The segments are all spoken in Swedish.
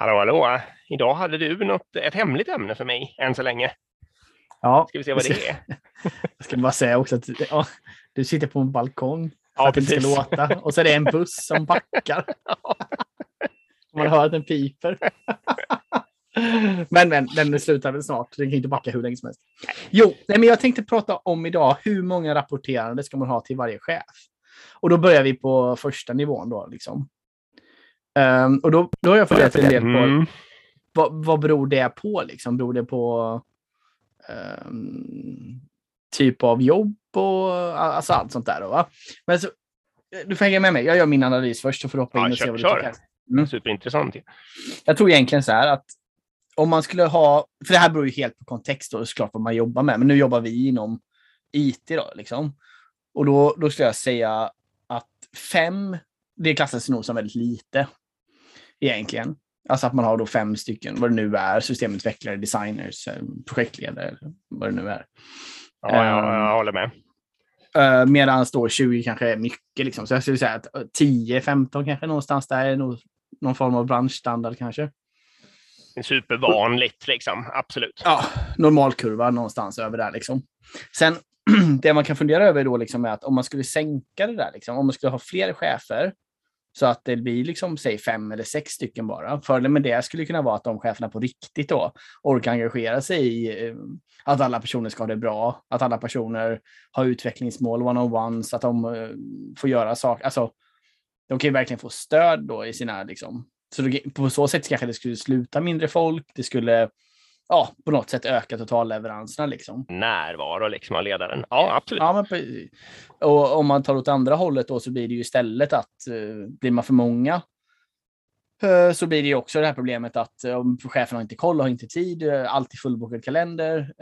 Hallå, hallå. Idag hade du något, ett hemligt ämne för mig än så länge. Ja, Ska vi se vad det är? jag ska bara säga också att ja, du sitter på en balkong för Ja, att det inte precis. ska låta. Och så är det en buss som backar. Man hör att den piper. Men, men den slutar väl snart. Den kan inte backa hur länge som helst. Jo, nej, men jag tänkte prata om idag hur många rapporterande ska man ha till varje chef? Och då börjar vi på första nivån då. Liksom. Ehm, och då, då har jag funderat en del på Mm. vad, vad beror det på? Liksom? Beror det på ehm, typ av jobb och alltså allt sånt där? Då, va? Men så, du får hänga med mig. Jag gör min analys först så får du hoppa in Ja, och se kör, vad du kör. tycker. Mm. Superintressant. ju. Jag tror egentligen så här att om man skulle ha, för det här beror ju helt på kontext och såklart vad man jobbar med, men nu jobbar vi inom IT då liksom. Och då, då skulle jag säga att fem, det klassas nog som väldigt lite egentligen. Alltså att man har då fem stycken, vad det nu är, systemutvecklare, designers, eh, projektledare, vad det nu är. Ja, jag, Ehm. jag håller med. Uh, Medan då 20 kanske är mycket. Liksom. Så jag skulle säga att eh, 10-15 kanske någonstans där är nog någon form av branschstandard kanske. Supervanligt liksom. Absolut. ja, normalkurva någonstans över där. Liksom. Sen det man kan fundera över då liksom är att om man skulle sänka det där, liksom, om man skulle ha fler chefer så att det blir liksom, säg fem eller sex stycken bara. Fördelen med det skulle kunna vara att de cheferna på riktigt då orkar engagera sig i eh, att alla personer ska ha det bra, att alla personer har utvecklingsmål, one-on-ones, att de eh, får göra saker. Alltså, de kan ju verkligen få stöd då i sina, liksom, så på så sätt kanske det skulle sluta mindre folk, det skulle ja, på något sätt öka totalleveranserna. Liksom. Närvaro liksom av ledaren. Ja, absolut. Ja, men, och om man tar åt andra hållet då så blir det ju istället att eh, blir man för många eh, så blir det ju också det här problemet att eh, om chefen har inte koll, har inte tid, eh, alltid fullbokad kalender,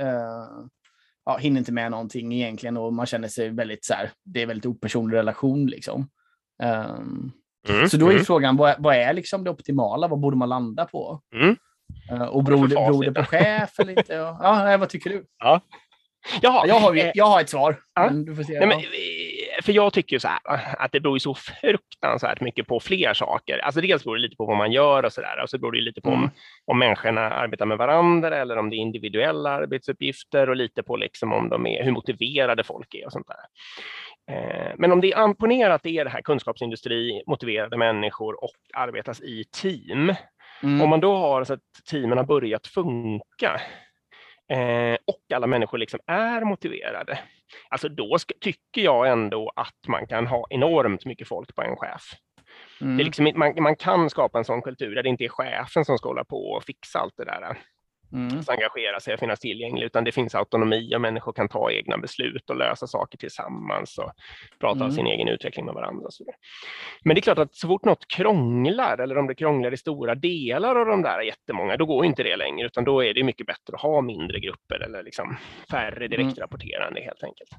ja, hinner inte med någonting egentligen och man känner sig väldigt så här, det är väldigt opersonlig relation liksom. Ehm, Mm, så då är mm. frågan, vad, vad är liksom det optimala? Vad borde man landa på? Mm. Eh, och beror beror det på chef eller inte? Ja, nej, vad tycker du? Jaha, Ja, jag, har, ju- jag har ett svar. ja. Men du får se. Nej, men, eh, för jag tycker så här att det beror ju så fruktansvärt mycket på fler saker. Alltså dels beror det lite på vad man gör och så där. Och så beror det lite på om, Mm. om människorna arbetar med varandra eller om det är individuella arbetsuppgifter och lite på liksom om de är, hur motiverade folk är och sånt där. Eh, Men om det är ponera att det är det här kunskapsindustri, motiverade människor och arbetas i team. Mm. Om man då har så att teamen har börjat funka eh, och alla människor liksom är motiverade, alltså då ska, tycker jag ändå att man kan ha enormt mycket folk på en chef. Mm. Det är liksom, man, man kan skapa en sån kultur där det inte är chefen som ska hålla på och fixa allt det där, Mm. att engagera sig och finnas tillgänglig, utan det finns autonomi och människor kan ta egna beslut och lösa saker tillsammans och prata om Mm. sin egen utveckling med varandra. Men det är klart att så fort något krånglar, eller om det krånglar i stora delar av de där jättemånga, då går inte det längre, utan då är det mycket bättre att ha mindre grupper eller liksom färre direktrapporterande helt enkelt.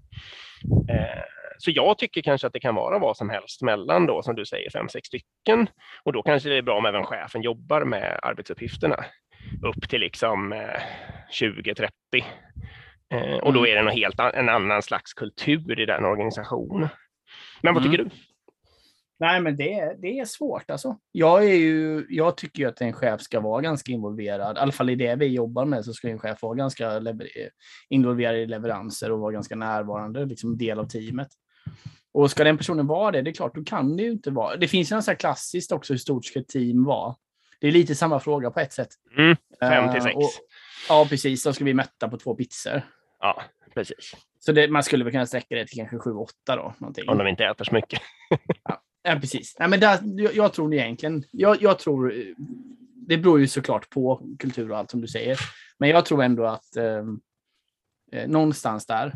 Eh, så jag tycker kanske att det kan vara vad som helst mellan då, som du säger, fem, sex stycken. Och då kanske det är bra om även chefen jobbar med arbetsuppgifterna upp till liksom eh, 20-30. Eh, och då Mm. är det något helt en annan slags kultur i den organisationen. Men vad tycker du? Nej, men det, är- det är svårt alltså. Jag, är ju, jag tycker ju att en chef ska vara ganska involverad. I alla fall i det vi jobbar med så ska en chef vara ganska involverad i leveranser och vara ganska närvarande, liksom del av teamet. Och ska den personen vara det, det är klart, då kan det ju inte vara. Det finns ju något klassiskt också, hur stort ska ett team vara? Det är lite samma fråga på ett sätt. Mm, fem till Eh, sex. och- Ja, precis. Då ska vi mätta på två pizzor. Ja, precis. Så det, man skulle väl kunna sträcka det till kanske 7-8 då. Någonting. Om de inte äter så mycket. Ja, precis. Nej, men där, jag, jag tror egentligen, jag, jag tror, eh, det beror ju såklart på kultur och allt som du säger. Men jag tror ändå att eh, eh, någonstans där,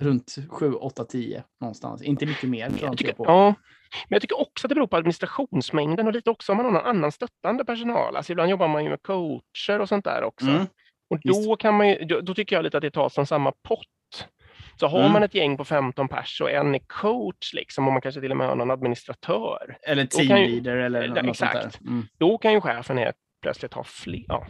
runt 7, 8, 10 någonstans. Inte mycket mer. jag tycker, ja, men jag tycker också att det beror på administrationsmängden och lite också om man har någon annan stöttande personal. Alltså ibland jobbar man ju med coacher och sånt där också. Mm, och då, kan man ju, då, då tycker jag lite att det tas från samma pott. Så har Mm. man ett gäng på 15 pers och en är coach, liksom, och man kanske till och med har någon administratör, Eller teamleader eller något sånt där. exakt. Mm. då kan ju chefen helt plötsligt ha fler. Ja.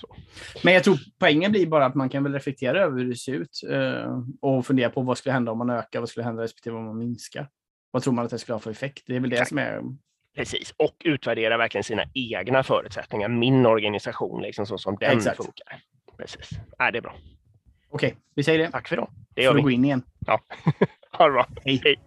Så. Men jag tror poängen blir bara att man kan väl reflektera över hur det ser ut eh, och fundera på vad skulle hända om man ökar, vad skulle hända respektive om man minskar. Vad tror man att det skulle ha för effekt? Det är väl det som är Precis, och utvärdera verkligen sina egna förutsättningar, min organisation, liksom så som den Exakt. funkar. Precis. Äh, det är bra. Okej, vi säger det. Tack för idag. Det gör Får vi. gå in igen. Ja. ha det bra. Hej. Hej.